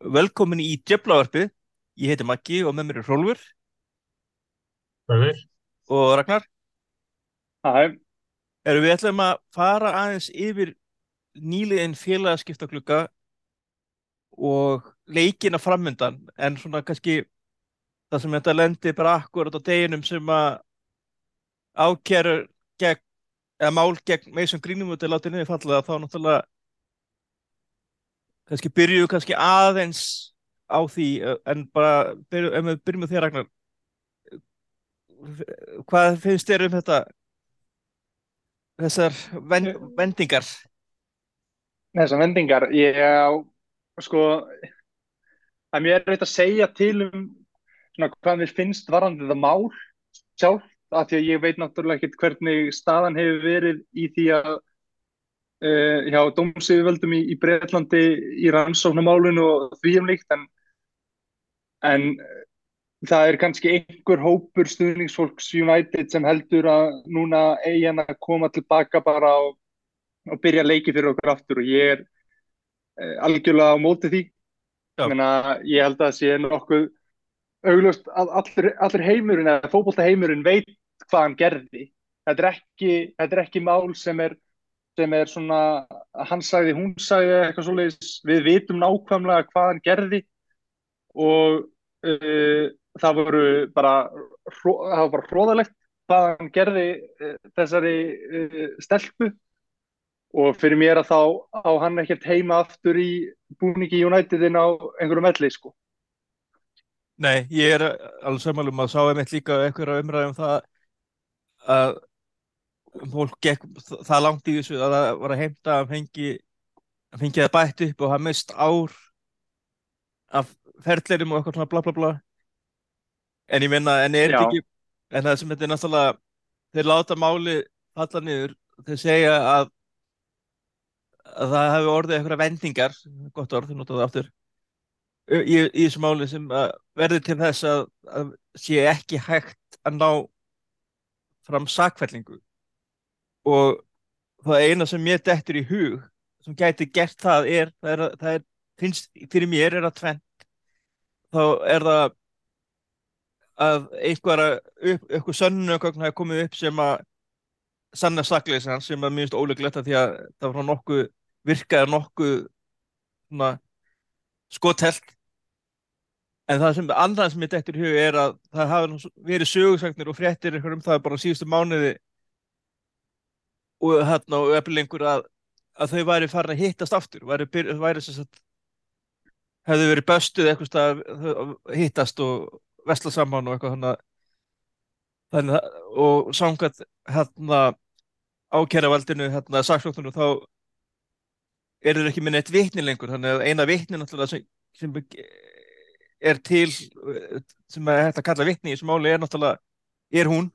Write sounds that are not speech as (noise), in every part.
Velkomin í Djöflavarpið. Ég heiti Maggi og með mér er Hrólfur Bæðir. og Ragnar. Hæ, Erum við ætlum að fara aðeins yfir nýliðin félagaskiptaglugga og leikina framöndan en svona kannski það sem þetta lendi bara akkurat á deginum sem að ákjærur gegn, eða mál gegn Greenwood er látið niður falla þá náttúrulega kannski byrjuðu kannski aðeins á því en bara byrju, ef við byrjum með þér Ragnar. Hvað finnst þér um þetta þessar ven, vendingar? Þessar vendingar, ég á, sko, að mér er eitthvað að segja til um svona hvað mér finnst varandi það mál sjálf, af því að ég veit náttúrulega ekkert hvernig staðan hefur verið í því að uh, hjá dómsýðuvöldum í, í Breitlandi í rannsóknumálinu og því um líkt, en, en það er kannski einhver hópur stuðningsfólks United sem heldur að núna eigi hann að koma tilbaka bara og, og byrja leiki fyrir okkur aftur og ég er eh, algjörlega á móti því. Ég held að það sé nokkuð augljóst að allur, allur heimurinn eða fótbolta heimurinn veit hvað hann gerði. Þetta er ekki, þetta er ekki mál sem er, sem er svona hann sagði, hún sagði eitthvað svoleiðis við vitum nákvæmlega hvað hann gerði og uh, það voru bara það var bara hróðalegt hvað hann gerði uh, þessari uh, stelpu og fyrir mér að þá á hann ekkert heima aftur í búningi Unitedin á einhverjum elli sko. Nei, ég er alveg sammálum að sá einmitt líka einhverja umræðum það að fólk gekk það langt í þessu að það var að heimta að fengi hann fengi það bætt upp og hann mist ár af ferðleirum og eitthvað svona bla bla bla. En ég minna, en er þetta ekki en það sem þetta er náttúrulega þeir láta máli falla niður þeir segja að að það hefur orðið einhverja vendingar gott orð, þú notaðu aftur í, í þessu máli sem að verði til þess að, að sé ekki hægt að ná fram sakfellingu og það eina sem mér dettur í hug sem gæti gert það er það er, að- það er finnst fyrir mér er að tvent þá er það að einhverja eitthvað sönnugögn hafi komið upp sem að sanna sakleysi hans sem að minnst óleiklegt að því að það var nokkuð virkaði nokkuð svona skotelt. En það sem annað sem mitt eftir í hug er að það hafa nú verið sögursagnir og fréttir um það bara síðustu mánuði og hérna og eflengur að, að þau væri farin að hittast aftur væri, væri sem sagt hefðu verið böstuð eitthvað að hittast og vesla saman og eitthvað að þannig og samkvæmt hérna ákæravaldinu hérna saksóknunu þá eru þeir ekki með neitt vitni lengur. Þannig að eina vitni náttúrulega sem, sem er til sem er hægt að kalla vitni í þessu máli er náttúrulega er hún.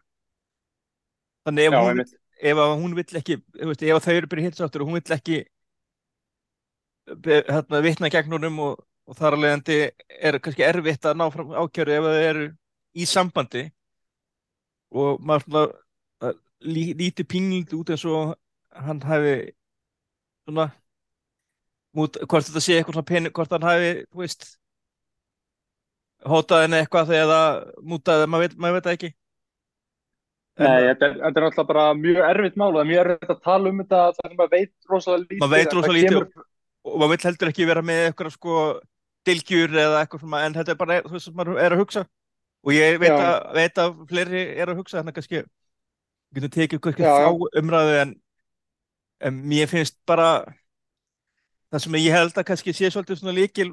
Þannig ef Já, hún. Ef hún vill ekki veist, ef þau eru byrja hinsáttur og hún vill ekki hérna, vitna gegn honum og, og þar að leiðandi er kannski erfitt að ná fram ákjöru ef þau eru í sambandi og maður lí, lítið pingildi út eins og hann hafi svona mút, hvort þetta sé eitthvað svona pening, hvort hann hafi, þú veist hótað henni eitthvað þegar það mútaði, maður veit, maður veit ekki Nei, þetta er, þetta er náttúrulega bara mjög erfitt mál og það er mjög erfitt að tala um þetta þar sem maður veit rosalega lítið Maður veit rosalega lítið kemur- og maður vill heldur ekki vera með eitthvað sko dilgjur eða eitthvað svona en þetta er bara þú veist sem maður er að hugsa og ég veit, að, veit að fleiri er að hugsa þannig að kannski við getum tekið já. þá umræðu en, en mér finnst bara það sem ég held að kannski sé svolítið svona líkil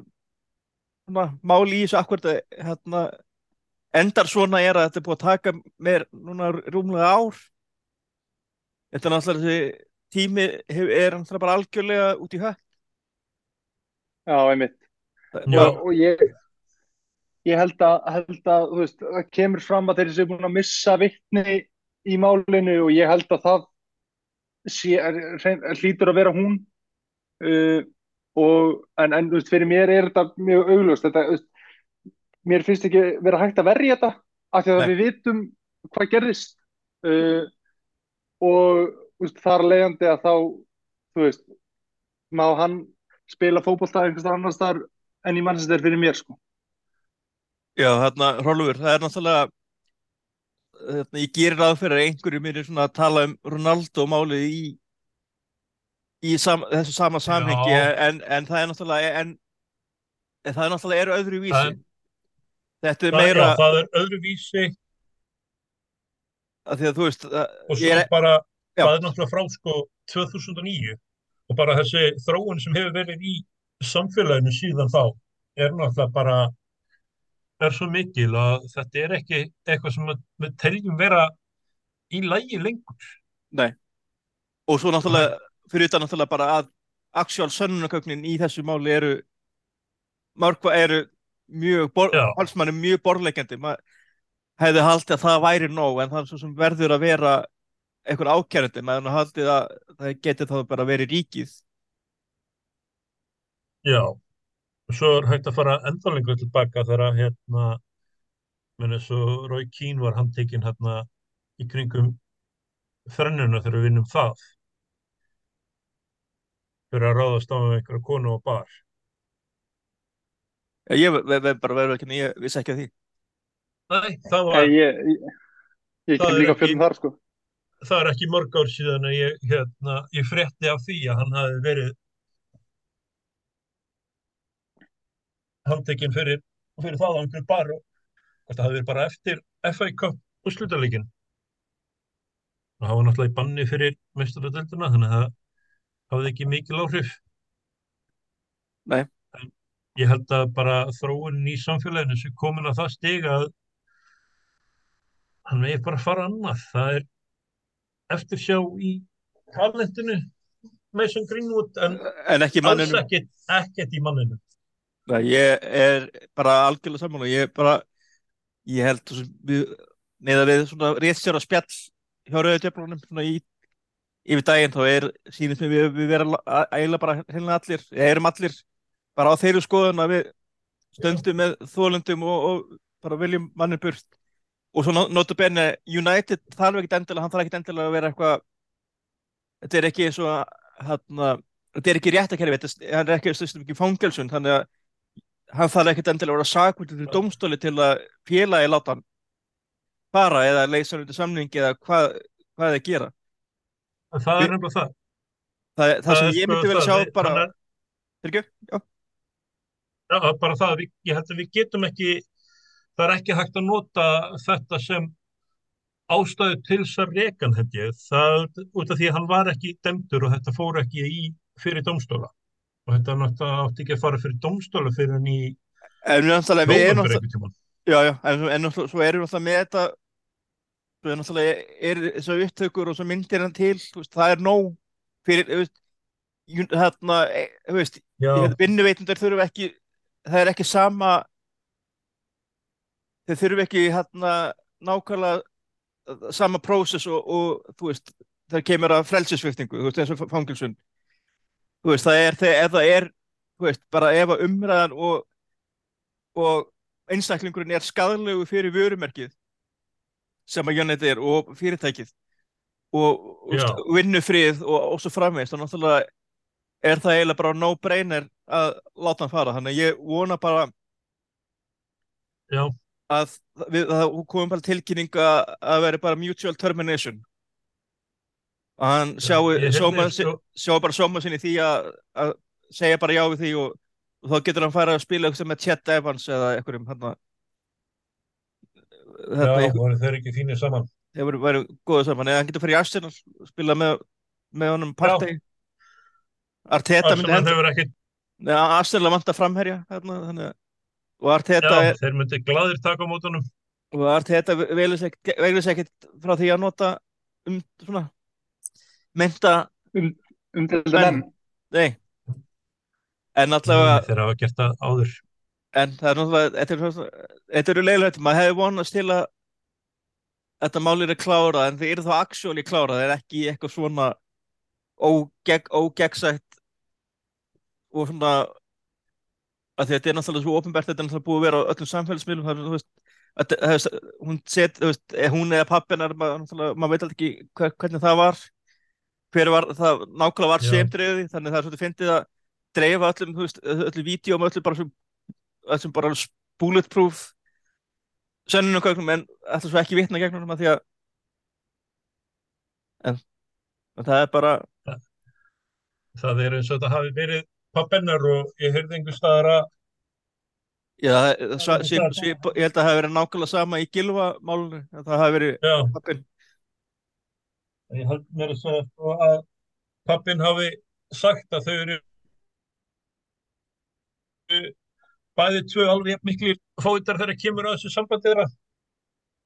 svona, máli í þessu akkurat að, hérna, endar svona er að þetta er búið að taka mér núna rúmlega ár þetta er náttúrulega þessi tími hef, er náttúrulega bara algjörlega út í hött Já, einmitt. Já. Og, og ég, ég held að, held að þú veist, það kemur fram að þeir séu búin að missa vitni í málinu og ég held að það sé, er, hrein- hlýtur að vera hún uh, og en, en þú veist, fyrir mér er þetta mjög augljóst þetta, þú veist, mér finnst ekki vera hægt að verja þetta af því að Nei. við vitum hvað gerðist uh, og veist, þar leiðandi að þá þú veist, má hann spila fótbolta einhvers staðar annars staðar en í Manchester fyrir mér sko. Já, þarna, Rólfur, það er náttúrulega þarna, ég gerir ráð fyrir að einhverju mér er svona að tala um Ronaldo málið í í sam, þessu sama samhengi en, en það er náttúrulega en, en það er náttúrulega er öðru vísi Það- þetta er Það, meira já, það er öðruvísi að því að þú veist og svo er, bara, Já. það er náttúrulega frá sko 2009 og bara þessi þróun sem hefur verið í samfélaginu síðan þá er náttúrulega bara er svo mikil að þetta er ekki eitthvað sem við- teljum vera í lægi lengur. nei og svo náttúrulega fyrir þetta náttúrulega bara að actual sönnunarkögnin í þessu máli eru mörg hvað eru mjög, bor, halsmann er mjög borlegjandi maður hefði haldið að það væri nóg en það er svo sem verður að vera einhver ákjærandi, maður haldið að það geti þá bara verið ríkið. Já, og svo er hægt að fara enda lengur tilbaka þegar að hérna, menn eins og Roy Keane var handtekinn hérna í kringum þrennuna þegar við vinnum það. Fyrir að ráðast á einhverja konu og bar. Já, ég ve- ve- bara verður ekki, ég vissi ekki að því Nei, það Ég, var, ég, ég, ég Það kem líka ekki- fyrir þar sko. það er ekki mörg ár síðan að ég, hérna, ég frétti af því að hann hafi verið handtekinn fyrir, fyrir það á einhverju bar og það hafi verið bara eftir FA Cup úrslutaleikin. Það var náttúrulega í banni fyrir meistaradölduna þannig að það hafði ekki mikil áhrif. Nei. Ég held að bara þróunin í samfélaginu sem komin að það stig að hann megi bara fara annað. Það er eftirsjá í talentinu Mason Greenwood en en ekki alls ekkert, ekkert í manninu. Nei, ég er bara algjörlega sammála ég bara, ég held sem neða við svona réttstjóra spjall hjá rauðu djöflunum svona í, yfir daginn þá er sínist mér við, við vera eiginlega bara allir, erum allir bara á þeirri skoðun að við stöndum með þólundum og, og bara viljum mannin burt. Og svo notu benni United þarf ekkit endilega, hann þarf ekkit endilega að vera eitthvað þetta er ekki og hérna, þetta er ekki réttakerfi þetta er- hann er ekki, ekki fangelsun þannig að hann þarf ekkit endilega að vera sakvöldur fyrir dómstóli til að félagi láta hann fara eða leysa undir samningi eða hvað, hvað þið gera. En það er nefnilega það. það, það sem er ég sko myndi vilja það, sjá bara er- Er bara það, að við, ég held að við getum ekki, það er ekki hægt að nota þetta sem ástæðu til þess að reka hann held ég, það út af því að hann var ekki dæmdur og þetta fór ekki í fyrir dómstóla. Og þetta náttúrulega átti ekki að fara fyrir dómstóla fyrir hann í náttúrulega einhvern tímann. já, já, en, en svo erum við náttúrulega með þetta svo er náttúrulega þessar upptökur og svo myndir hann til veist, það er nóg fyrir þú veist, hérna, þú veist Já, vinnuveitundur þurfa ekki það er ekki sama þeir þurfa ekki hérna nákvæmlega uh, sama prósess og, og þú veist það kemur að frelsisviftingu þú veist eins og fangilsun þú veist það er þegar það er þú veist bara ef að umræðan og og einstaklingurinn er skadalegu fyrir vörumerkið sem að Jónætt er og fyrirtækið og, og vinnufrið og, og svo framvegist og náttúrulega er það eiginlega bara no-brainer að láta hann fara. Þannig að ég vona bara já, að við, það komum bara tilkynning að að veri bara mutual termination. Að hann sjái ég sóma, heyrði, sko, sjá bara sóma sinni því að, að segja bara já við því og, og þá getur hann fara að spila eitthvað með Chet Evans eða einhverjum hérna já, þetta voru þeir ekki fínir saman. hefur verið góða saman. Eða hann getur farið í Arsenal spila með, með honum partey Arteta myndi Arsenal henda neða Arsenal vantar framherja hérna, þannig, að- og Arteta já, er, þeir myndi gladir taka á mótunum. og Arteta velur sér ekkert frá því að nota um svona menta, umdelda Men- menn. nei en allavega Þeir hafa gert það áður. en það er náttúrulega þetta er eru leiðilegt, maður hefði vonast til að þetta mál er að klára en þið eru þá actually klára, það er ekki eitthvað svona ógeg, ógegsætt og svona að að þetta er náttúrulega svo ofinbært þetta er náttúrulega búið að vera á öllum samfélagsmiðlum það er, þú veist, að, það er, hún set, veist, eh, hún eða pappinar maður, náttúrulega- maður veit alltaf ekki hver, hvernig það var hver var, það nákvæmlega var semdreiði, þannig það er svolítið fyndið að dreifa öllum, veist, öllum og öllum bara þessum bara bulletproof sönnunarkögnum en ætla svo ekki vitna gegnum það því að en, en það er bara Það er eins og þetta hafi verið pappennar og ég heyrði einhver staðar að já, það, svip, svip, ég held að það hafi verið nákvæmlega sama í gilvamálunum að það hafi verið já, pappin ég held mér að segja sko að pappin hafi sagt að þau eru bæði tvö alveg jafn miklir fóitar þegar kemur á þessu sambandi þeirra.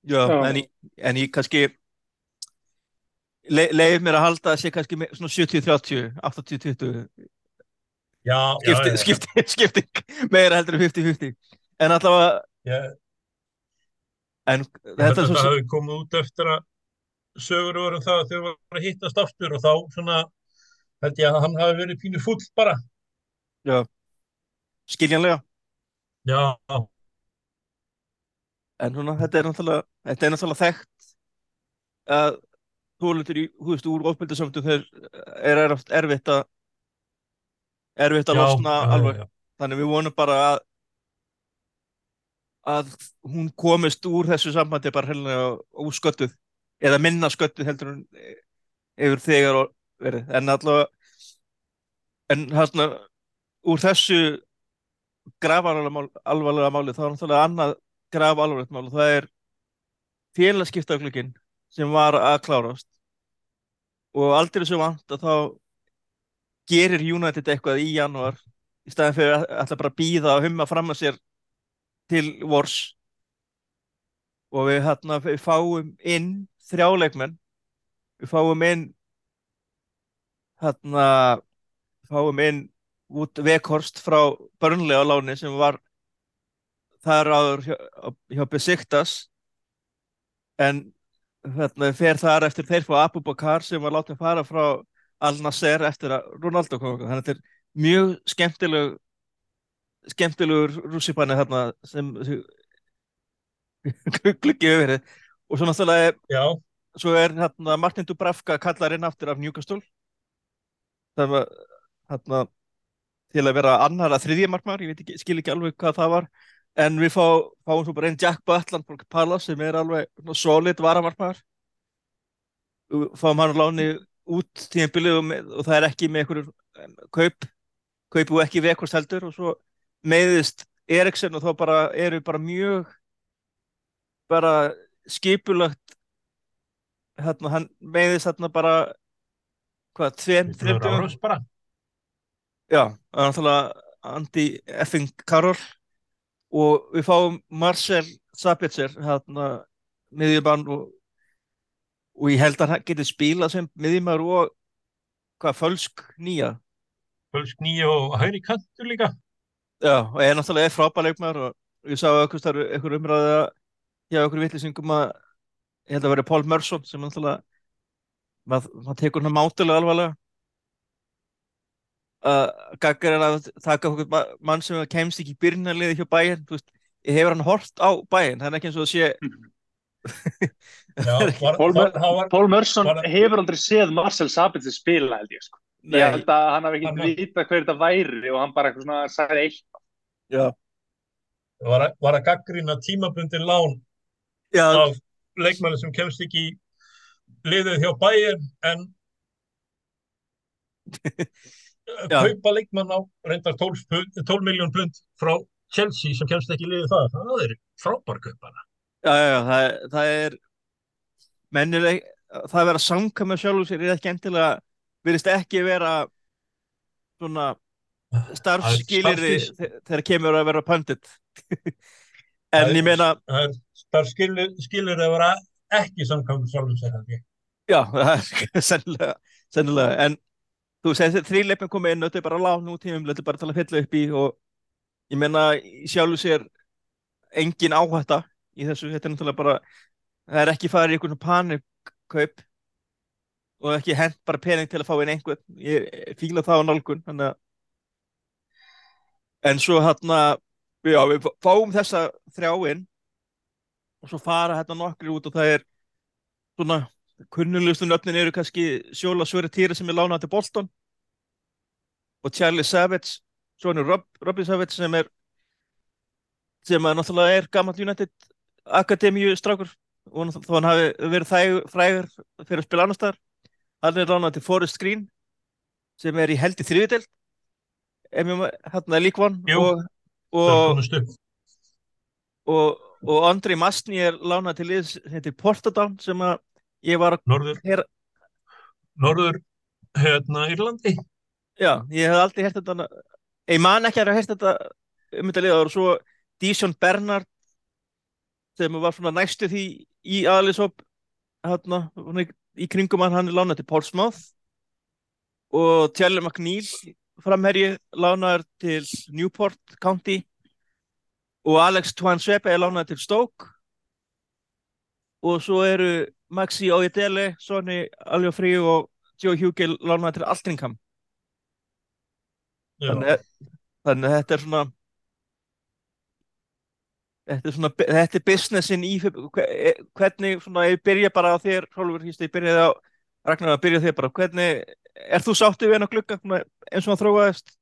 já, Já. en, ég, en ég kannski le, leif mér að halda að sé kannski me- svona 70-30 80-20 Já, skipti, já, já, skipti, (laughs) skipti meira heldur en 50-50 en allavega Ég, en þetta er þetta hafi komið út eftir að sögur voru um það að þau voru að hittast aftur og þá svona held ég að hann hafi verið pínu fúll bara. skiljanlega. Já, en svona, þetta er náttúrulega þetta er náttúrulega þekkt að þú veist, úr ofbildasöfndu þeir er erfitt að erfitt að já, losna já, alveg. já, þannig við vonum bara að að hún komist úr þessu sambandi bara helina úrsköttuð eða minna sköttuð heldur hún yfir þegar verið. En allavega en hérna úr þessu grafarlega mál, alvarlega máli þá er náttúrulega annað graf alvarlegt mál og það er félagskiptaglugginn sem var að klárast. Og aldrei svo vant að þá gerir United eitthvað í janúar í staðin fyrir að ætla bara að býða og humma fram að sér til vors og við, hérna, við fáum inn þrjáleikmenn við fáum inn hérna fáum inn út Vekhorst frá Börnlega láni sem var þar áður hjá, hjá Besiktas. En hérna, fer þar eftir þeir fá Abu Bakar sem var látið fara frá Al Nasser eftir að Ronaldo kom þannig að þetta er mjög skemmtileg skemmtilegur rússipanni þarna sem (laughs) gluggið verið og svo náttúrulega já, svo er hérna, Martin Dubravka kallar inn aftur af Newcastle. Það var hérna, til að vera annar að þriðja markmaður, ég ekki, skil ekki alveg hvað það var. En við fá, fáum svo bara einn Jack Butland sem er alveg solid varamarkmaður. Við fáum hann á láni út tíðanbilið og, og það er ekki með einhverjum em, kaup kaupu ekki vekkvist heldur og svo meiðist Eriksen og þá bara eru bara mjög bara skipulagt hérna, hann meiðist hérna bara hvað, tveim, þreim dögum Rárás bara. Já, það er náttúrulega Andy Effing Karol og við fáum Marcel Sabitzer hérna miðjumann og, og ég held að hann geti spilað sem miðjumann og hvað, fölsk nýja? Fölsk nýja og hægri kantur líka. Já, og er náttúrulega er frábær leikmaður og ég sá eitthvað starf eitthvað umræða hjá eitthvað vitlisingum að ég held að vera Paul Merson sem náttúrulega maður, maður tekur hann mátulega alvarlega. Að gaggar er að taka okkur ma- mann sem kemst ekki í byrjunarliði hjá bæinn þú veist, ég hefur hann hort á bæinn það er ekki eins og að sé Merson var- hefur aldrei séð Marcel Sabitzer spila held ég sko. Nei, Ég held að hann hafi Hann- ekki vita hver þetta væri og hann bara eitthvað svona sagði eitt. já, var, var að gaggrina tímabundin lán já, af leikmanni sem kemst ekki í liðið hjá Bayern en (laughs) Já. kaupa leikmann á reyndar 12, pund- 12 miljón pund frá Chelsea sem kemst ekki liðið það það er frábær kaupana já, já, það, er- það er mennileg það að vera samka með sjálfur sér er ekki endilega virðist ekki vera svona starfskiliri Starfsskil- þegar kemur að vera pundit. (laughs) En ég meina skilur að vera ekki samkvæmur sjálfum sér held ég. já, (laughs) það er sennilega, sennilega. En þú segir þetta þrýleipin komið inn og þetta er bara lán út tímum, þetta er bara að fylla upp í og ég meina í sjálfu sér engin áhætta í þessu, þetta er náttúrulega bara það er ekki farið í einhvern panikkaup og ekki hent bara pening til að fá inn einhvern. Ég fíla það á nálgun að en svo hérna já, við fáum þessa þrjáinn og svo fara hérna nokkri út og það er svona kunnulegustu nöfnin eru kannski Sjóla Sverri Týri sem er lánað til Bolton og Charlie Savage Svonur Rob, Robbie Savage sem er sem að náttúrulega er gammal United Akademíu strákur. Þó hann hafi verið frægur fyrir að spila annar staðar. Hann er lánað til Forest Green sem er í heldi þriðidel hérna er líkvann og, og, og, og Andri Mastni er lánað til liðs sem heitir Portadown sem að ég var Norður, heyra norður, hérna, Írlandi. Já, ég hef aldrei hert þetta ég man ekki að hafa hert þetta um þetta liða og svo Dísjón Bernard sem var svona næstu því í aðlisop hérna, í- kringum hann, hann er lánað til Portsmouth. Og Charlie McNeil framherji lánaður til Newport County. Og Alex Twanswepe er lánaður til Stoke. Og svo eru Maxi Oyedele, Sonny Aljofri og Joe Hugel lánaður til Altringham þannig, þannig að þetta er svona þetta er svona þetta er businessin í hve- hvernig svona ég byrja bara á þér Hrólfur, ég byrjaði á Ragnar að byrja á þér bara hvernig, er þú sáttu við hennar glugga svona eins og hann þróaðist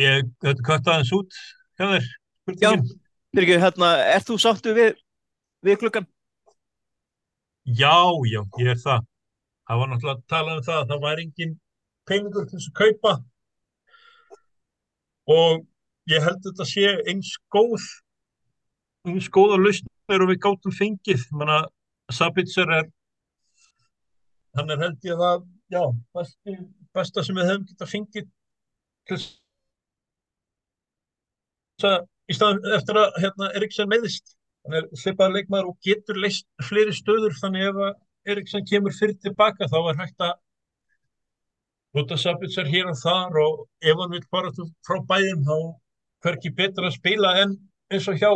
ég, kvætt aðeins út hjá þér, Já, byrja hérna, er þú sáttu við við gluggan? Já, já, ég er það. Það var náttúrulega að tala um það að það væri engin peningur til þess að kaupa og ég held að þetta sé eins góð eins góða lausnir og við gátum fengið. Manna, Sabitzer er hann er held ég það já, besti, besta sem við hefum getað fengið til þess að í staðan eftir að hérna, Eriksen meðist hann er svipaður leikmaður og getur leist fleiri stöður þannig ef að Eriksen kemur fyrir tilbaka þá er hægt að nota Sabitzer hér og þar og ef hann vil fara frá bæðum þá hverki betra að spila en eins og hjá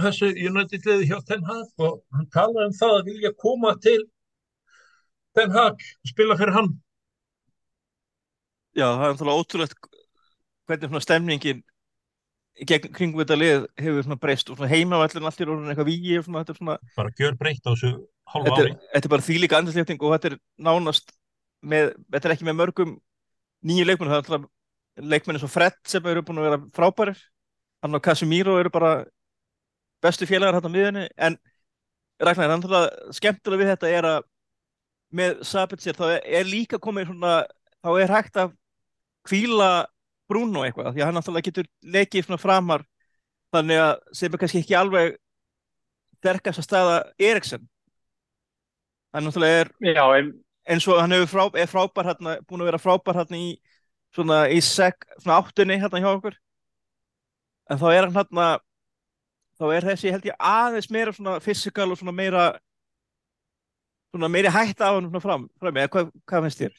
þessu United liði hjá Ten Hag. Og hann talaði um það að vilja koma til Ten Hag og spila fyrir hann. Já, það er náttúrulega ótrúlegt hvernig stemningin gegn kringum þetta lið hefur breyst og heimavallin í orðin eitthvað vígi og svona, þetta er svona bara gjör breytt á þessu hálfa þetta er, ári. þetta er bara þvílíka andlislétting og þetta er nánast með, þetta er ekki með mörgum nýju leikmennu, það er alltaf leikmenni svo Fred sem eru búin að vera frábærir. Hann og Casemiro eru bara bestu félagar hérna á miðunni en Ragnar, hann alltaf skemmtilega við þetta er að með Sabitzer þá er, líka komið svona þá er hægt að kvíla Bruno eitthvað, því að hann alltaf getur leikið svona framar. Þannig að sem er kannski ekki alveg sterkast að staða Eriksen. Hann náttúrulega er Já, en eins og hann frá, er frábær hérna, búin að vera frábær hérna í svona í seg, svona áttunni hérna hjá okkur. En þá er hann hérna þá er þessi held ég aðeins meira svona fysikal og svona meira svona meiri hætta á hann svona fram, fram eða hvað, hvað finnst þér?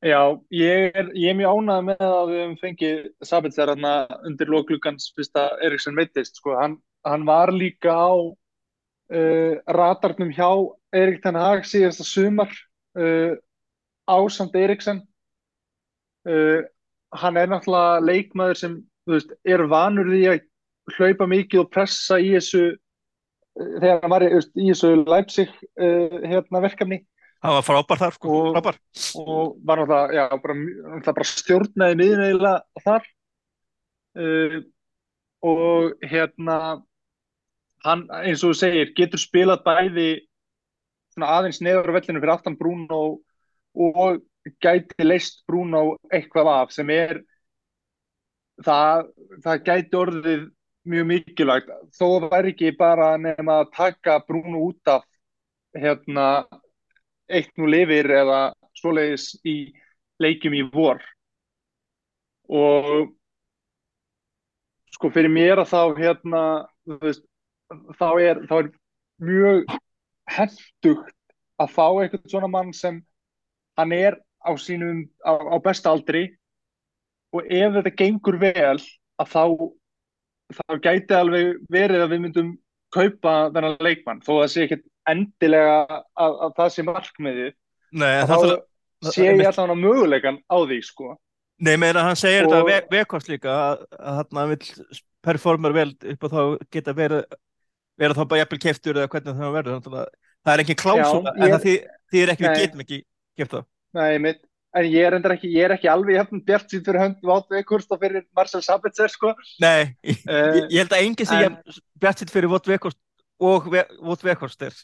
Já, ég er, ég er mjög ánægð með að við höfum fengið Sabitzer hérna undir lókluggans fyrst að Eriksson meittist, sko, hann, hann var líka á uh, radarnum hjá Erik Ten Hag síðasta sumar uh, ásamt Eriksson uh, hann er náttúrulega leikmaður sem, veist, er vanur því að hlaupa mikið og pressa í þessu uh, þegar hann var í, í þessu Leipzig uh, hérna verkefni. Hann var frábær þar sko, Og- frábær. og var náttúrulega, já, bara, náttúrulega bara stjórnaði miðun eiginlega þar. Uh, og hérna hann, eins og þú segir, getur spilað bæði svona aðeins neður á vellinu fyrir aftan Bruno og gæti leist Bruno eitthvað af sem er það, það gæti orðið mjög mikilvægt. Þó væri ekki bara nema að taka Bruno út af hérna eitt nú lifir eða svoleiðis í leikjum í vor. Og sko fyrir mér að þá hérna veist, þá er, þá er mjög hentugt að fá eitthvað svona mann sem hann er á sínum á, á besta aldri. Og ef þetta gengur vel að þá þá gæti alveg verið að við myndum kaupa þennan leikmann þó að það sé ekkert endilega að, að það sé markmiðið. Nei, þá það, sé ég allan að möguleikan á því sko. Nei, meina hann segir Og- þetta ve vekkost líka að, að hann hann vill performer vel upp og þá geta verið vera þá bara jafnvel keftur eða hvernig það verður það er engin klásula Já, en það þýð- þýðir ekki við getum ekki keft það Nei, mitt, en ég er endur ekki, ég er ekki alveg hefnum bjart sín fyrir hönd Vátt Vekhorst og fyrir Marcel Sabitzer sko. Nei, ég, Eh, ég held að enginn sé en- bjart sitt fyrir Vott Vekhorst og Vott Vekhorst er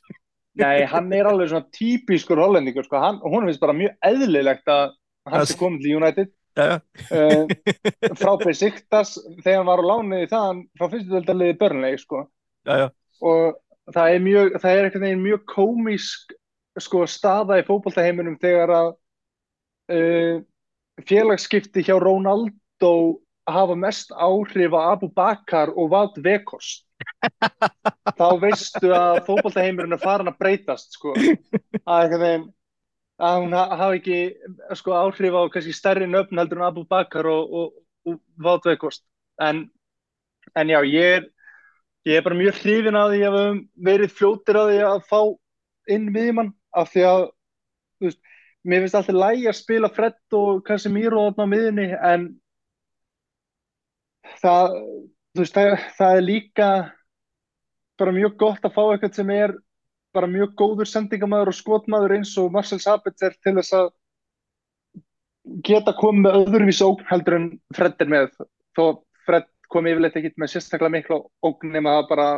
Nei, hann er alveg svona típiskur hollendingur sko. hann, hún finnst bara mjög eðlilegt að hann sé komið til United Já, já, uh, (laughs) frá Besiktas þegar hann var á láni í það frá fyrstu völdaliði börnlegi sko. já, já, og það er mjög það er veginn mjög komísk sko, staða í fótboltaheiminum þegar að uh, félagsskipti hjá Ronaldo hafa mest áhrif á Abu Bakar og Wout Weghorst (laughs) þá veistu að fótboltaheimurinn er farin að breytast sko. að að hún ha- hafi ekki sko, áhrif á kannski stærri nöfn heldur en Abu Bakar og, og, og Wout Weghorst en, en já, ég er ég er bara mjög hrifin að því að við höfum verið fljótir að því að fá inn viðmann af því að veist, mér finnst alltaf lægi að spila Fred og Casemiro þarna á miðunni en það, veist, það, það er líka bara mjög gott að fá eitthvað sem er bara mjög góður sendingamæður og skotmaður eins og Marcel Sabitzer til þess að geta komið með öðruvísi ógn heldur en Fred er með. Þó að Fred kom yfirleitt ekkit með sérstaklega mikla ógn nema að bara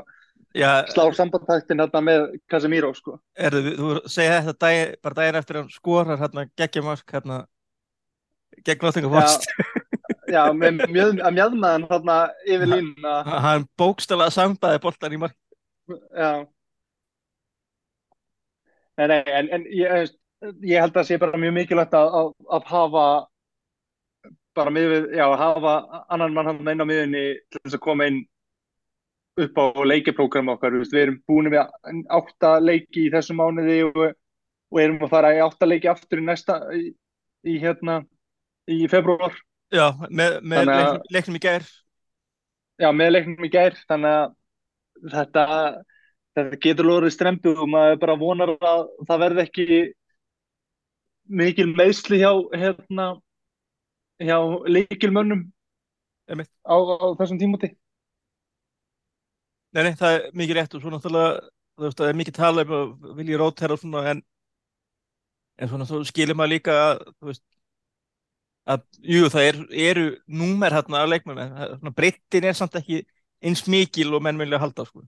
slá sambandtæktin hérna með Casemiro sko. Erðu, þú segja þetta dag, bara daginn eftir að hann skorar hérna geggjamark hérna gegn Nottingham Já. (laughs) Með mjöð, að mjöðmaðan þarna yfir línuna. hann bókstala sambaði boltan í mark. Já. Nei, nei, en, en ég, ég held að það sé bara mjög mikilvægt að, að, að hafa bara miðið, já, að hafa annan mann hann inn á miðunni til þess að koma inn upp á leikiprógram okkar, við erum búin við átta leiki í þessum mánuði og, og erum að fara í átta leiki aftur í næsta, í, í hérna í februar, já, með, með að- leiknum, leiknum í gær. Já, með leiknum í gær þannig að þetta þetta getur lórið strempu og maður bara vonar að það verði ekki mikil meðsli hjá hérna hjá leikilmönnum á, á þessum tímúti Nei, nei, það er mikið rétt og svo náttúrulega þú veist, það er mikið tala um að vilja rótera og svona en en svona svo skilir maður líka að þú veist að, jú, það er, eru númer hérna leikmenn en það- svona breyttin er samt ekki eins mikil og menn vilja halda sko.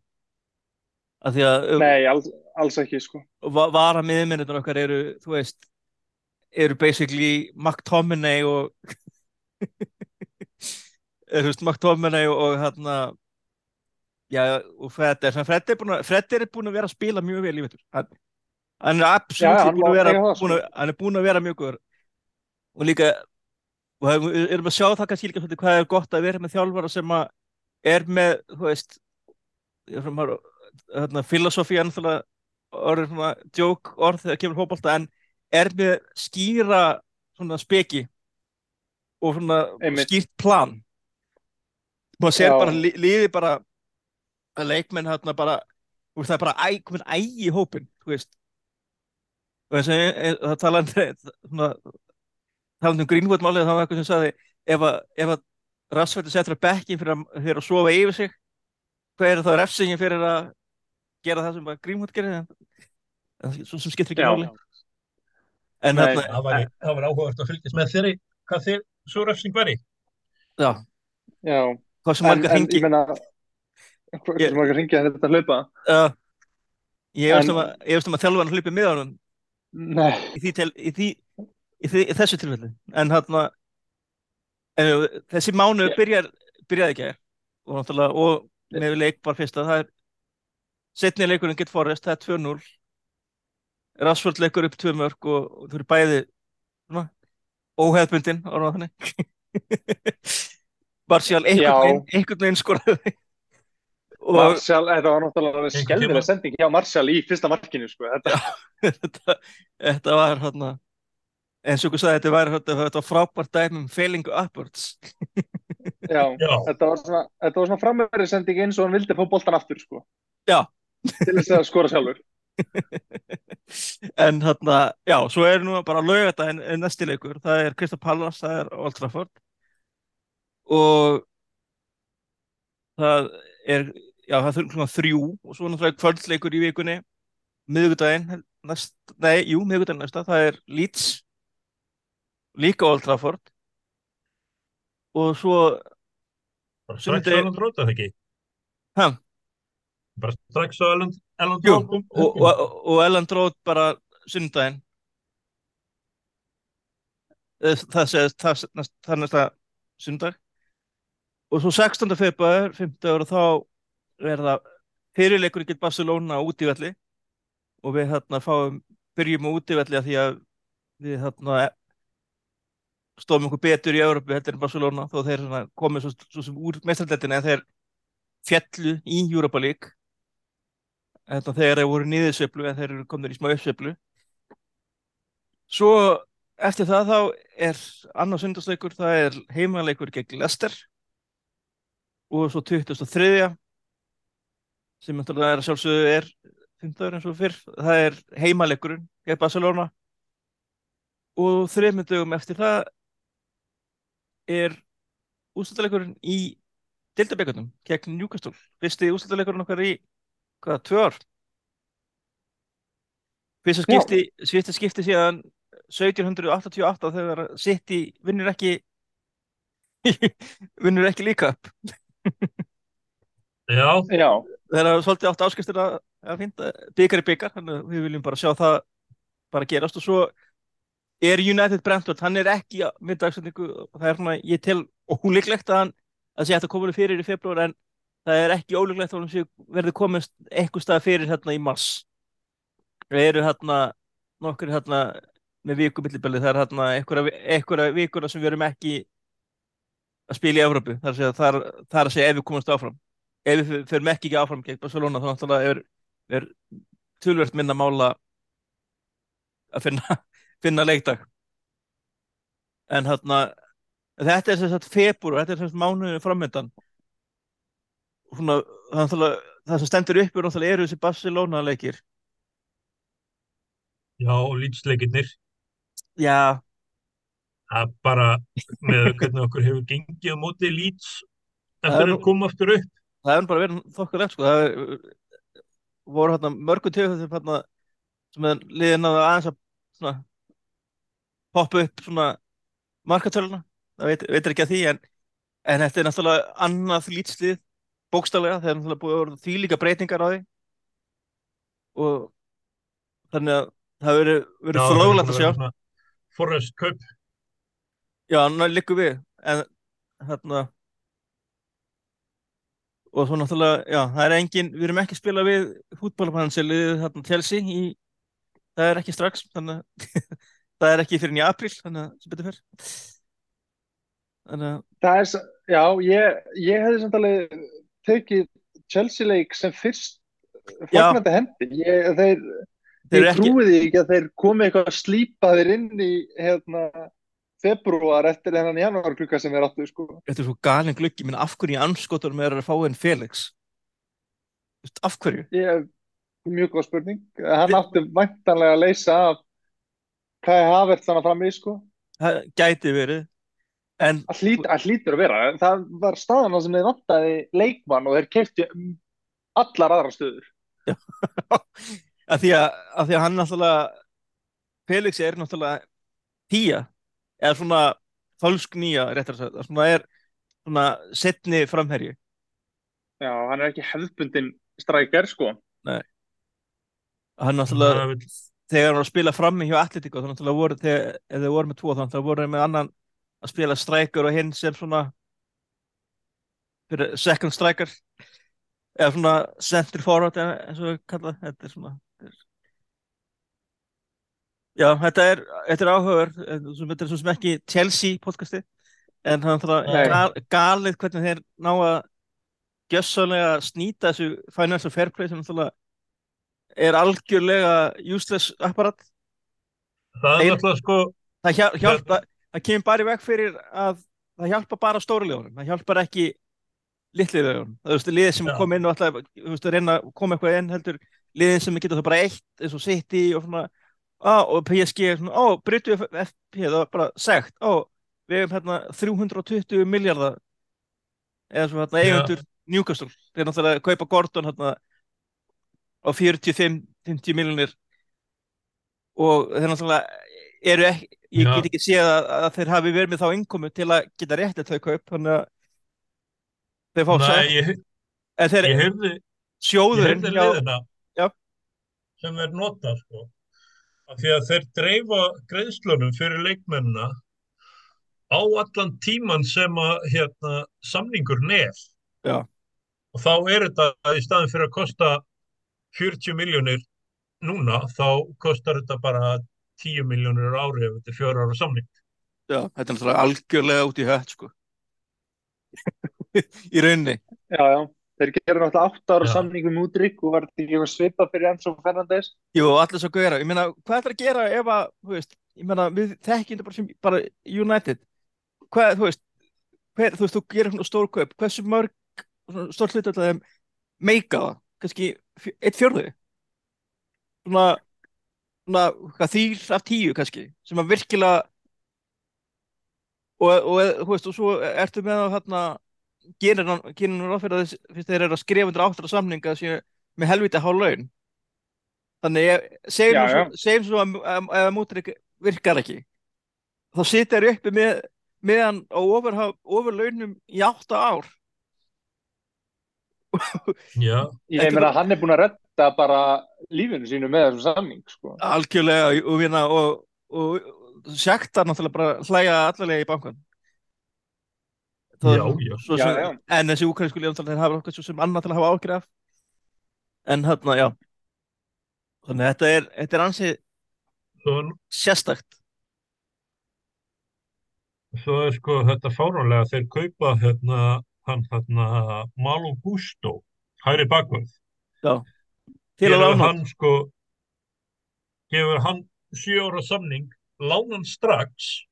Að því að Nei, alls, alls ekki sko. Va- vara miðmennir okkar eru, þú veist eru basically McTominay og (laughs) er, þú veist, McTominay og, og hérna já, og Fred er, Fred er búin að er vera að spila mjög vel í veitur hann, hann er absolutt búin að vera búin að, hann er búin að vera mjög góður. Og líka og við erum að sjá það kannski líka svolítið hvað er gott að vera með þjálfara sem að er með, þú veist hérna, filosófían orðið svona djók orð þegar kemur fótbolta en er með skýra svona speki og svona Einmitt. skýrt plan. Maður sér bara li, liði bara að leikmenn hérna bara veist, það er bara æ, komin ægi í hópin þú veist og það talandi svona talandi um Greenwood málið það var eitthvað sem sagði ef að, ef að Rassfætti setur að bekkin fyrir að, fyrir að sofa yfir sig hvað er það refsingin fyrir að gera það sem bara Greenwood gerir en, en svo sem skiptir ekki Já. máli en Nei. hérna, Það það væri áhugavert að fylgjast með þeirri, hvað þeir svo refsing væri. já, Já, hvað sem en, margar en hringi ég meina hvað sem hringi að þetta hlaupa. Uh, ég En- um að, að þjálfan hlupið með Nei, í, tel, í, því, í, því, í þessu tilfelli. En hérna en, þessi mánu byrjar, byrjaði ekki og og með leik bara fyrsta það er setni leikurinn Get Forest, það er 2-0 Rashford leikur upp tvö mörg og, og þau eru bæði svona, óheðbundin orðað þannig. (laughs) Veginn, einhvern veginn skoraði Martial, þetta var náttúrulega skelvilega sending hjá Martial í fyrsta markinu sko. þetta, (laughs) þetta, þetta var hérna eins og þú sagði, þetta var, þetta, þetta var frábært dæmi um failing upwards já, (laughs) Já, þetta var svona, þetta var svona framverið sending eins og hann vildi fá boltan aftur sko. Já. til þess að skora sjálfur (laughs) en hérna, já, svo er nú bara laugardaginn er næsti leikur, það er Krista Pallas það er Old Trafford og það er já, það er svona þrjú og svo náttúrulega kvöldleikur í vikunni miðvikudaginn, næst, nei, jú, miðvikudaginn næsta, það er Leeds líka Old Trafford og svo bara strax á Elland Road, eða ekki? ha, Bara strax á Elland, Road. og, og, og Elland Road bara sundaginn það segist það, það næsta sundag og svo 16. februar 50 ára þá er það fyrirleikur ekki Barcelona á útífelli og við hérna fáum byrjum á útífelli að því að við hérna stóðum okkur betur í Európu heldur en Barcelona þó þeir komið svo, svo sem úr mestrardeltina en þeir fjallu í Europa League þetta þegar þeir voru niðursveiflu en þeir eru komin í smá uppsveiflu svo eftir það þá er annars sundarsleikur, það er heimaleikur gegn Leicester og svo 23. sem náttúrulega er að sjálfsögðu er 15 eins og fyrr, það er heimaleikurinn gegn Barcelona. Og þreymur dögum eftir það er úrstættileikurinn í Dildabekundum gegn Newcastle. Fyrsti úrstættileikurinn okkar í hvað, tvö ár? Fyrsta skipti, fyrsta skipti síðan 1788 þegar City vinnur ekki (laughs) vinnur ekki líka upp (laughs) Já, Já, þeir hafa svolítið átt áskistir að, að finna byggar í byggar, þannig að við viljum bara sjá það bara gerast. Og svo er United Brentford, hann er ekki með dagsendingu og það er svona, ég tel ólíklegt að hann, að sé að koma henni fyrir í februar en það er ekki ólíklegt að hann sé verði komist eitthvað stað fyrir hérna í mars. Það eru hérna nokkur hérna með vikumillibili, það er hérna einhverja vikuna sem við erum ekki að spila í Evrópu, það er að segja, það er, það er að segja ef við komumst áfram ef við förum ekki ekki áfram gegn Barcelona þá náttúrulega er, er tölvert minna mála að finna, (laughs) finna leikdag en hérna þetta er sem sagt februar, þetta er sagt mánuðinu framöndan svona, það, sem stendur upp er eru þessi Barcelona leikir já, og lýtsleikirnir. já, er bara með hvernig okkur hefur gengið á móti lýts eftir að koma aftur upp. Það hefur bara verið þokkalegt sko, það er, voru hérna mörgum tegum hérna sem er liðin að aðeins að svona poppa upp svona markatöluna, það veit, veitir ekki að því en, en þetta er náttúrulega annað lítslið, bókstaflega það er náttúrulega búið að vera því líka breytingar á því. Og þannig að það hefur verið, fróðlegt að sjá. Forrest Cup. Já, ná líku við. En hérna og svo náttúrulega, já, það er engin við erum ekki að spila við fútbólpanseliðið hérna Chelsea í, það er ekki strax þannig að (laughs) það er ekki fyrir í apríl þannig að sem betur fyrr þannig að, það er, já, ég, ég hefði samt alveg tekið Chelsea leik sem fyrst Já. fagnandi hendi. Ég, þeir, þeir eru ég ekki að þeir komi eitthvað slípaðir inn í hérna, februar eftir þennan janúar klukka sem þeir áttu, sko. þetta er svo galin gluggi, minn af hverju anskotunum er að fá en Felix af hverju? Ég, mjög góð spurning. Hann átti væntanlega að leysa af hvað ég hafa þannig fram í, sko. Það gæti verið en Það hlýt, að hlýtur að vera. Það var staðan sem þeir vantaði leikmann og þeir keipti allar aðra stöður. að (laughs) því að, að því að hann náttúrulega Felix er náttúrulega tíja eða svona fölsk nýja réttar að segja, svona er svona setni framherji Já, hann er ekki hefðbundin strækjar, sko. hann náttúrulega Það vill- þegar hann var að spila frammi hjá Atletico þá náttúrulega voru þegar ef þeir voru með tvo þá náttúrulega voru þeir með annan að spila striker og hinn sem svona second striker eða svona center forward eins og við kalla það. þetta er svona. Já, þetta er þetta er áhugaður, þetta er svo sem ekki Chelsea podcasti en það er gal, galið hvernig þeir ná að gjössalega snýta þessu financial fair play sem náttúrulega er algjörlega useless apparat. Það er náttúrulega sko, það, hjál, hjálpa, það kemur bara í veg fyrir að það hjálpa bara stóru liðunum það hjálpar ekki litli liðunum. Það er liðið sem kom inn og alltaf þú veist, að reyna að koma eitthvað inn heldur liðin sem geta það bara eitt eins og City og svona á, og PSG er svona, ó, bryttu FP það var bara sagt, ó, við hefum hérna 320 miljardar eða svona hérna Já. eigendur Newcastle, þeir náttúrulega kaupa Gordon hérna á 45-50 miljonir og þeir náttúrulega eru ekki, ég Já. get ekki séð að, að þeir hafi verið með þá innkomu til að geta réttið þau kaup þannig að þeir fá ég, en þeir Já. sem þeir nota sko. Af því að þeir dreifa greiðslunum fyrir leikmennina á allan tíman sem að hérna, samningurinn er. Já. Og þá er þetta að í staðin fyrir að kosta 40 miljónir núna, þá kostar þetta bara 10 miljónir ári ef þetta er fjóra ára samning. já, þetta er náttúrulega algjörlega út í hött sko (laughs) í rauninni Já, já. Þeir gerðu náttúrulega átt ára Já. samningum útrygg og var þetta ekki svipað fyrir Enzo Fernandes. Jú, allir svo gauðra, ég meina, hvað ætlar að gera ef að, þú veist, ég meina, við þekkjum þetta bara sem, bara United. Hvað, þú veist hver, þú veist, þú gerir svona stór kaup, hversu mörg stór hlut að þeim meika það, kannski fjö- einn fjörðu svona svona, hvað þýr af tíu kannski, sem að virkilega og, og þú veist, og svo ertu með að þarna gerir hann, gerir hann ráð fyrir að þess, fyrst þeir eru að skrifa undir áttara samninga með helviti há laun. Þannig segjum svo, segjum svo að, að, að mútrik virkar ekki. Þá sitja þeir uppi með, með hann á ofur, ofurlaunum í átta ár. Já, (laughs) Ég meina, hann er búinn að redda bara lífinu sínu með þessum samning, sko. algjörlega og, vinna, og, og sektar náttúrulega bara hlæja allarlega í bankan Já, já. svo Já, sem, já. en þessi úkraínsku lífan þeir hafa okkar svo sem annað til að hafa ágjur af. En hérna, já. Þannig að þetta er, þetta er ansi svo, sérstakt. Svo er sko þetta fáránlega þeir kaupa hérna, hann hérna Malo Gusto, hæri gefur lána hann sko gefur hann sjö ára samning lánan strax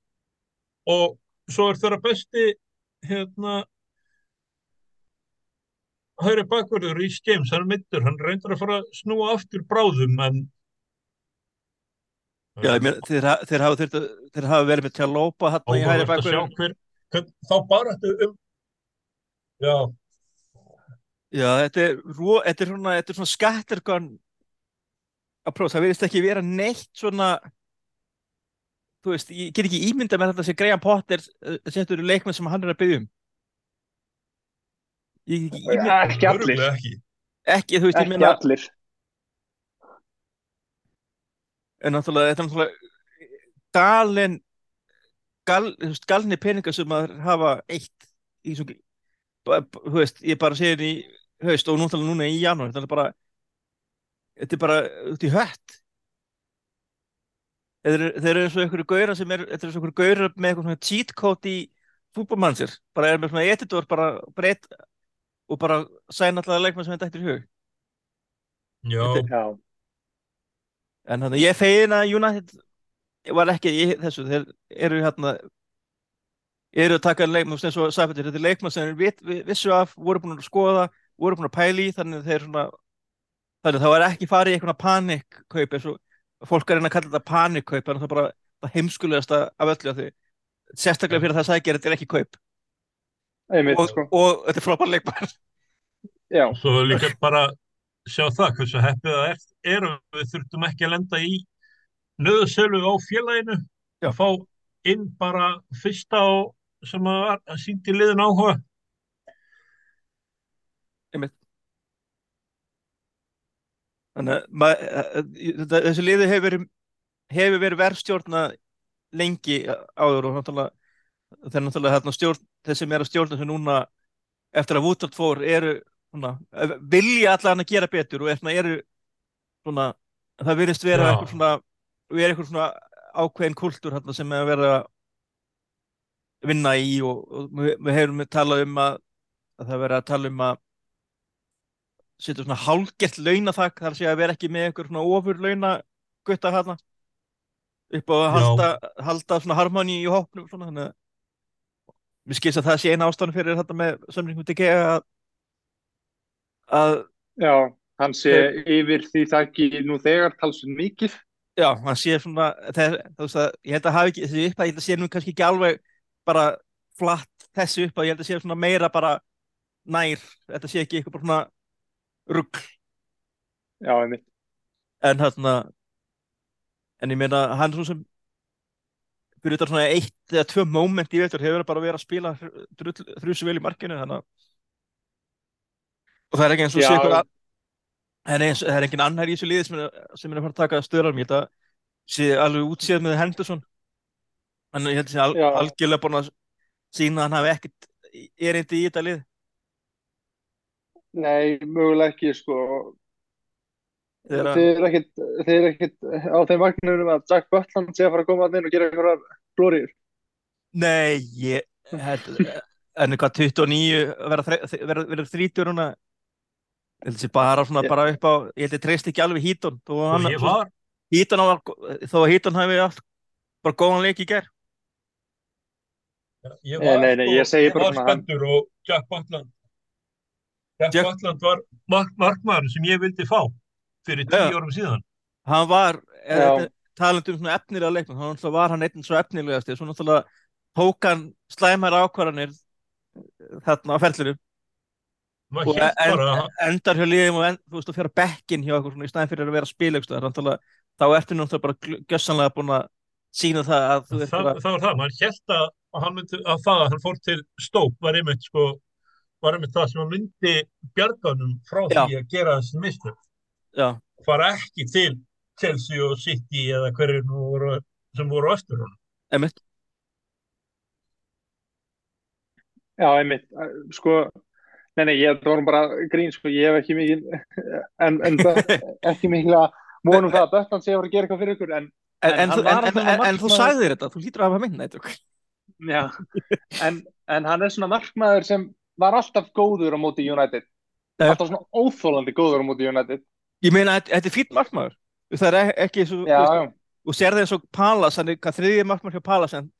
og svo er þeirra besti hérna hægri bakverður í James, hann middur, hann reyndur að fara að snúa aftur bráðum en já, meina, þeir, þeir, hafa, þeir, þeir hafa verið með til að lópa hérna í að hver, hver þá bara þetta um já, já, þetta er, ro- þetta er svona, svona scattergun approach, það verðist ekki vera neitt svona þú veist, ég get ekki ímynda með þetta sem Graham Potter eh, setur í leikmenn sem hann er að byggja um ég get ekki ímynda Ekki allir. ekki ekki, þú veist, ég Ekki meina allir. en náttúrulega, þetta er náttúrulega galin gal, þú veist, galni peningar sem að hafa eitt í svo þú veist, ég bara segir í haust og náttúrulega núna í janúar þetta er bara þetta er bara út í hött þeir eru, þeir eru eins og einhverju gaurar sem er, þetta er eins og einhverju gaurar með eitthvað svona cheat code í fútbolmannsir bara er með svona editor bara breytt og bara sæna alltaf leikmann sem þetta eftir í hug. Já. En þannig ég fegin að United var ekki í þessu, þeir eru hérna eru að taka leikmann, eins og Sæfættir, þetta er leikmann sem þeir vit, vi- vissu af, voru búin að skoða, voru búin að pæla í, þannig að þeir svona þannig að það var ekki farið í eitthvað panikkaup eins og fólk er reyna að kalla þetta panikkaup, en það er bara það heimskulegasta af öllu að því sérstaklega fyrir það að sækja þetta er ekki kaup Einmitt, og, sko. og þetta er frábær leikmann Já. svo líka bara sjá það hversu heppið það er, er við þurftum ekki að lenda í nöðsölu á félaginu Já. að fá inn bara fyrsta og sem að, að sýndi liðin áhuga einmitt þannig að þessi liði hefur hefur verið verðstjórna lengi áður og náttúrulega þeir náttúrulega stjórn þeir sem eru að stjórna þessu núna eftir að Woodward fór eru svona, vilja allan að gera betur og er svona, eru svona, það virðist vera eitthvað svona, vera eitthvað svona ákveðin hérna, sem er að vera að vinna í og, og við, hefum talað um að, að það verið að tala um að setja svona hálgert launaþak þar sé að vera ekki með einhver svona ofur launa gutta hérna upp á að halda, halda svona harmoni í hópnum svona þannig að mér skilst að það sé eina ástæðan fyrir þetta með samlingum til að að Já. Hann sé yfir því þakki nú þegar talsum mikið. já, hann sé svona þeir, þú veist að ég held að hafi ekki þessi upp að ég held að sé nú kannski ekki alveg bara flatt þessi upp að ég held að sé svona meira bara nær, þetta sé ekki eitthvað bara svona rugg Já, einmitt. en hérna en ég meina hann svo sem fyrir þetta svona eitt eða tvö moment í veitur hefur bara verið að spila þrjusu vel í markinu þannig að og það er ekki eins og sé ykkur að það er, engin annar í þessu liði sem er, sem er að fara að taka stöðar mér. Þetta sé alveg útsíð með Henderson. En ég held að sé al, algjörlega búin að sína að hann hafi ekkert erindi í þetta lið Nei, mögulega ekki, sko. Þegar að- Þið er ekkit, þið er ekkit á þeim vagnunum að Jack Butland sé að fara að koma að inn og gera einhverjar glóriður. Nei, ég held, en hvað 29 vera, þre- vera, vera 30 núna ég held að sé bara svona Já. bara upp á ég held að treyst ekki alveg hann ég var, þó að Hítón hafi allt bara góðan leik í ger ég Nei, var, nei, nei, sko, ég segi bara var spenntur og Jack Butland Jack Butland var mark, markmaður sem ég vildi fá fyrir tíu árum síðan hann var Já. talandi um svona efnilega leikmann hann var hann einn svo efnilegast svo náttúrulega tók hann slæmar ákvarðanir þarna á ferðlunum maður og en, bara endar hjá liðum og end, þú veist, og fyrir bekkin hjá okkur svona, í staðin fyrir að vera að spila einhvers staðar. Náttúrulega, þá ertu náttúrulega bara gjössanlega búin að sína það að þú ert það, það var það, maður hélt að að hann myndi, að það að hann fór til stóp var einmitt sko var einmitt það sem hann myndi bjarganum frá Já. því að gera þessi mistök. Já, fara ekki til Chelsea og City eða hverju nú voru sem voru á eftir honum. Emitt Já, einmitt, sko, nei, nei, ég, það vorum bara grín, sko, ég hef ekki mikið, en, en það, (laughs) ekki mikið að vonum það að Böttland sé að fara að gera eitthvað fyrir ykkur, en, en, En þú- var en, en, svona en, en þú sagðir þetta, þú hlýtur að hafa minna þetta já, en, en hann er svona markmaður sem var alltaf góður á móti United, Já. alltaf svona óþólandi góður á móti United. ég meina, þetta er fýtt markmaður það er e- ekki svo Já, veist, og sér eins og Palas, hann er hvað þriðið markmaður hjá Palas en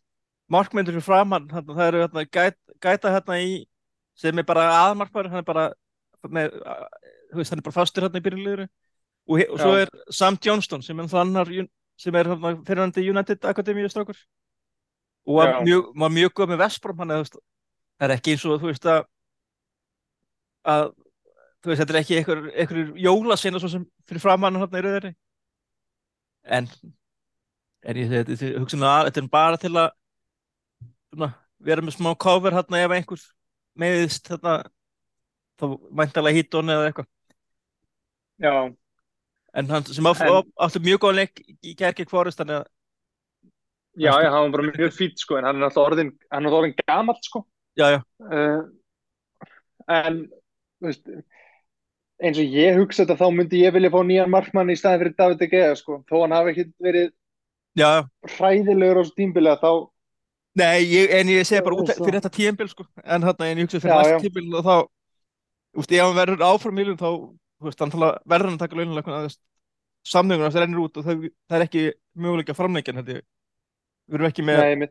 markmyndur fyrir framann þarna, það eru hérna, gæt, gæta hérna í sem er bara aðmarkmaður hann er bara með, veist, hann er bara fastur hérna í byrjulegur og, og svo Já. er Sam Johnston sem er náttúrulega annar un- sem er fyrirhandi United strákur og var mjög, var mjög góð með Vestbrom hann er, það er ekki eins og þú veist að að þú veist, þetta er ekki einhver, einhver jólasina svo sem fyrir framann hérna í rauðari en en ég hugsa nú að þetta er bara til að svona, vera með smá cover hérna ef einhver meðist þetta þá væntalega hítón eða eitthvað. Já, en hann sem áttu mjög góð leik í Kerkik Forest þannig að já, já, hann var bara mjög fýtt, sko, en hann er alltaf orðin, hann er orðin gamall, sko. Já, já, Uh, en þú veist, eins og ég hugsa þetta þá myndi ég vilja fá nýjan markmann í staðin fyrir David De Gea sko. þó hann hafi ekki verið já, hræðilegur á tímbilega þá Nei, ég, en ég segi bara út fyrir þetta tíembil sko. en en ég hugsa fyrir næsta já. tíembil og þá úst, ef hann verður áfram miljón þá þú veist, hann verður hann að taka launulega samningur hans rennur út og það, það er ekki möguleika framleikjan held ég við erum ekki með, nei,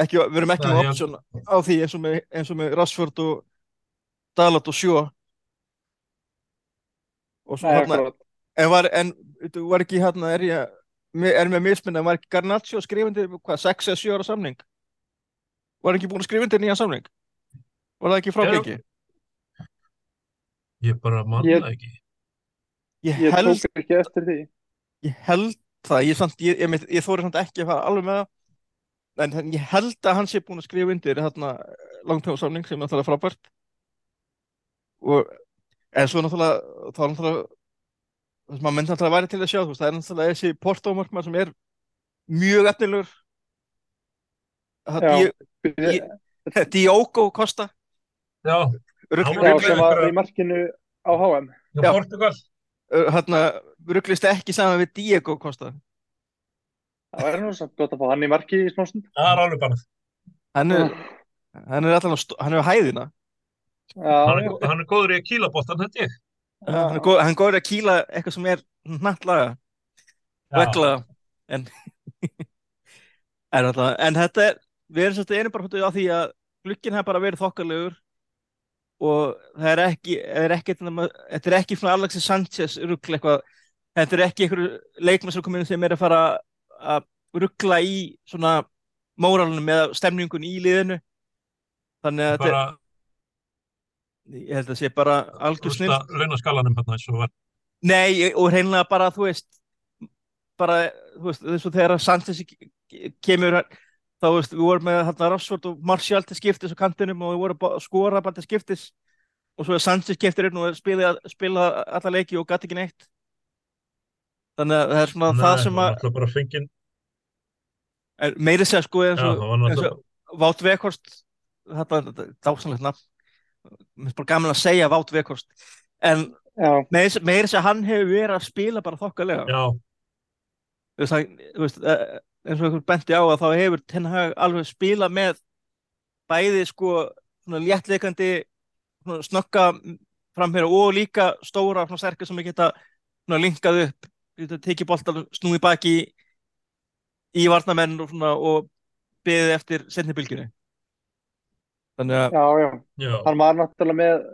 ekki, við erum ekki með option á því eins og með, eins og með Rashford og Dalot og Sjó og svo hérna en var, en var ekki hérna er ég, er með misminna var ekki Garnaccio skrifandi hvað, 6 eða 7 ára samning? Var ekki búin að skrifa undir nýjan samning? Var það ekki frágengi ég bara manna Ég- ekki. Ég ég held, ekki eftir því. ég held það. Ég, samt, ég, ég, ég, ég þóri samt ekki að fara alveg með það en, ég held að hann sé búin að skrifa undir hérna langtíma sem er náttúrulega frábært. Og en svo náttúrulega þá er náttúrulega það sem maður myndi náttúrulega væri til að sjá þú veist, það er náttúrulega þessi portómarkmann sem er mjög efnilegur. Það Ég- (laughs) Diogo Costa. Já, já, sem var í markinu á HM Já. Portugal. Hérna, rugglist ekki saman við Diego Costa það væri nú samt gott að fá hann í marki í smástund það er alveg bara hann er, hann er st- hann er á hæðina. Já, hann er, hann er góður í að kýla bóttan held ég. Hann er, góð, hann er góður að kýla eitthvað sem er hnattlaga vegla en (laughs) en, alltaf, en þetta er við erum svolítið einu bara hóttuð á því að glukkin hefur bara verið þokkalegur og það er ekki er ekki, þetta er ekki svona Alexis Sanchez ruggla eitthvað. Þetta er ekki einhverju leikmenn sem komin sem er að fara að ruggla í svona móralunum með stemningun í liðinu. Þannig að þetta bara er, ég held að sé bara algjör snill launaskalanum hérna eins og var. Nei, og hreinlega bara, þú veist bara, þú veist, þess að þegar Sanchez ke- kemur þá veist, við vorum með hérna Rashford og Martial til skiptis á kantinum og við vorum að skora bara til skiptis. Og svo er Sanchez skiptir inn og spila, spila alla leiki og gæti ekki neitt þannig að það er svona Nei, það sem að náttúrulega bara fengið er meiri segja sko eins Já, og, það var eins og Vátt Vekhorst þetta er dásanlegt nafn. Mér finnst bara gaman að segja Vátt Vekhorst en Já, meiri meiri segja hann hefur verið að spila bara þokkalega. Já, þú veist, það, þú veist, eh, eins og einhver benti á að þá hefur Ten Hag alveg spilað með bæði sko svona léttleikandi svona snögga framherja og líka stóra svona sterkir sem geta svona linkað upp. geta tekið boltan, snúið baki í, í varnamenn og, svona, og beðið eftir setnibilginu þannig að já, já. já, Hann var náttúrulega með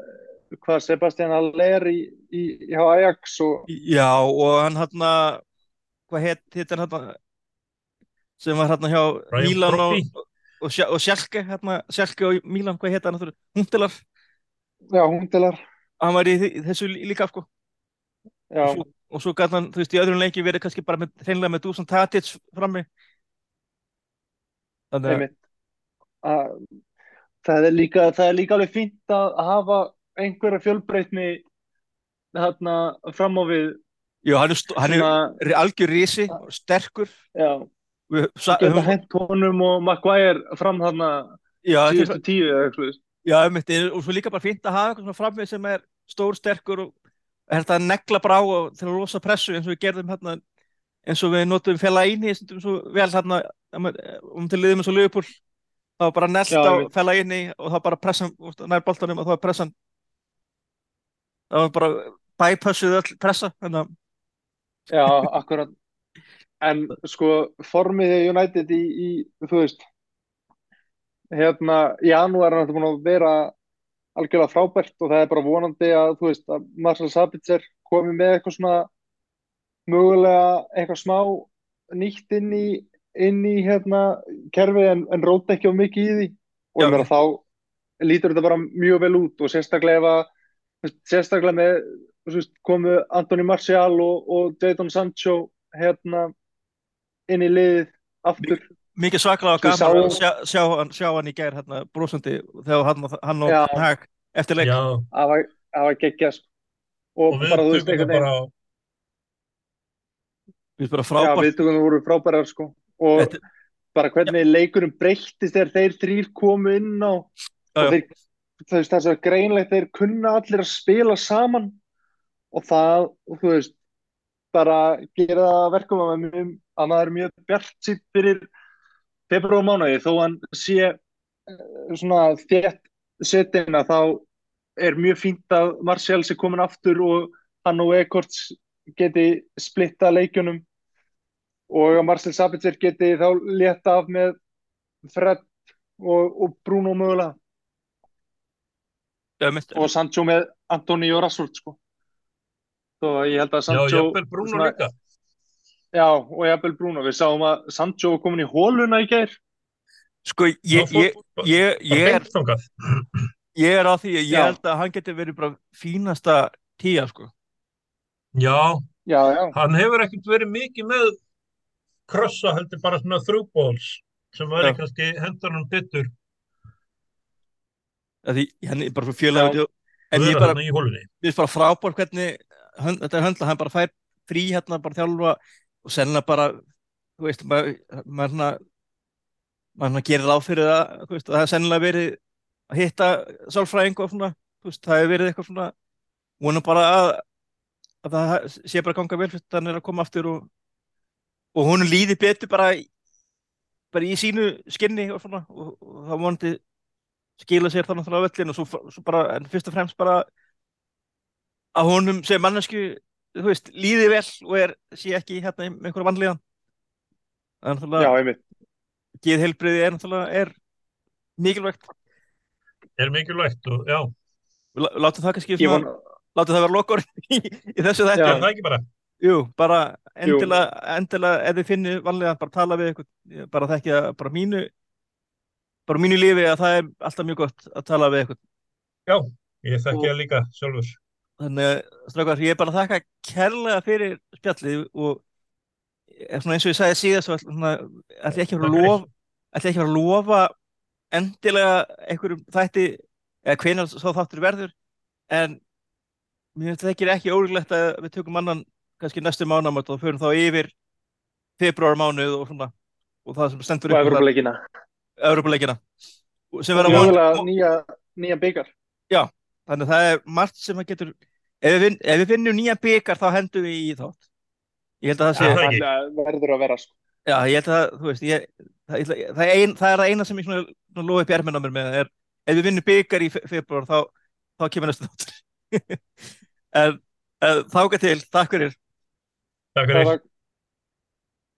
hvað Sebastian Aller í, í, hjá Ajax og já og hann hann hvað heit, heit hann hann sem var hann hjá Brian Mílan og, og, og Sjálke hérna, Sjálke og Mílan, hvað heit hann? Huntelar, já, Hundelar. hann var í, þessu lí- líka sko Já, og svo, og svo gæti hann, þú veist, í öðrum leiki verið kannski bara með, hreinlega með Dusan Tadic frammi. Þannig að, það er líka, það er líka alveg fínt að hafa einhverja fjölbreytni þarna fram á við já, hann er, hann er algjör risi, sterkur. Já, við, höfum, hent honum og Maguire fram þarna þetta síðustu tíu eða eitthvað já, einmitt, og svo líka bara fínt að hafa eitthvað svona frammi sem er stór, sterkur og er þetta að negla bara á til að losa pressu eins og við gerðum hérna eins og við notum fela íni vel hérna um til liðum eins og Liverpool þá bara nelt Já, á fela íni og þá bara pressan nær boltanum og þá var pressan það var bara bypassuð öll pressa að Já, akkurat. En sko, formið hjá United í, í, þú veist, hérna, janúar er þetta búin að vera algjörlega frábært og það er bara vonandi að, þú veist, að Marcel Sabitzer komi með eitthvað svona mögulega eitthvað smá nýtt inn í, inn í hérna, kerfið en, en róta ekki of mikið í því og Já. ég meina þá lítur þetta bara mjög vel út og sérstaklega að, sérstaklega með veist, komu Antoni Martial og, og Jadon Sancho hérna inn í liðið aftur mikið svaklega Svo gaman að sjá, sjá, hann, sjá hann í gær hérna brosandi þegar hann, hann og. Ten Hag eftir leik já, það var, það var geggjað sko. og, og við bara þú veist tökum einhvern það veginn bara á við bara já, frábært viðtökunum voru frábærar sko. og Þetta- bara hvernig leikurinn breyttist þegar þeir þrýr komu inn á þú veist þess að greinlegt þeir kunna allir að spila saman og það, og þú veist bara gera það að verkum að, maður- að er mjög bjart sitt fyrir februar mánuði þó hann sé eh, svona þétt setin að þá er mjög fínt að Martial sé komin aftur og hann og Ekorts geti splitta leikjunum. Og að Marcel Sabitzer geti þá létta af með Fred og, og Bruno mögulega. Já, mitt, og Sancho með Antoni og Rashford sko. Svo ég held að já, Sancho jafnvel Bruno svona- líka Já, og jafnvel Bruno, við sáum að Sancho var komin í hóluna í gær. Sko ég, Hann ég, ég, ég, er, ég er á því að ég Já. held að hann geti verið bara fínasta tíja sko. Já, Já, já, hann hefur ekkert verið mikið með krossa heldur bara svona þrjúbóls sem væri Já. kannski hendur hann betur. Af því hann er bara fjölaður en ég bara, mér finnst bara frábár hvernig hönd, þetta er höndla, hann bara fær frí hérna bara þjálfa og sennilega bara þú veist, maður maður svona maður svona gerir ráð fyrir það veist, það hefur sennilega verið að hitta sálfræðing og svona, veist, það hefur verið eitthvað svona vonum bara að, að það sé bara ganga vel fyrst hann er að koma aftur og, og hún líði betur bara bara í sínu skinni og svona og, og það vonandi skila sér þannig á völlin og svo, svo bara, en fyrst og fremst bara að honum sem mannesku þú veist, líði vel og er sé ekki hérna með einhverja vanlíðan. Þannig já, að einmitt. Geðheilbriði er náttúrulega er mikilvægt. Er mikilvægt og já, Við lá- látum það kannski von, látum það vera lokkur í, í þessu já. þetta það ekki bara? Jú, bara endilega, endilega ef þið finnir vanlíðan, bara tala við eitthvað Ég bara þekki að bara mínu bara mínu lífi að það er alltaf mjög gott að tala við eitthvað já, ég þekki það líka sjálfur Þannig, strákar, ég er bara að þakka kærlega fyrir spjallið og er svona eins og ég sagði síðast ég ekki að fara að lofa, að að endilega einhverjum þætti eða hvenær svo þáttur verður en mér finnst það ekki ekki ólíklegt að við tökum annan kannski næstu mánamöld og förum þá yfir februar mánuð og svona og það sem stendur upp og verða von, mögulega nýja, nýja byggar þannig að það er margt sem að getur ef við, ef við finnum nýja byggar þá hendum við í þátt ég held að það sé Já, það það verður að vera sko. Já, ég held að, veist, ég, það, ég, það, ein, það er það eina sem ég lofi upp í erminn á mér með er, ef við vinnum byggar í fe- februar þá, þá kemur næstu þáttur. (laughs) en, en þáka til, takk fyrir. Takk fyrir.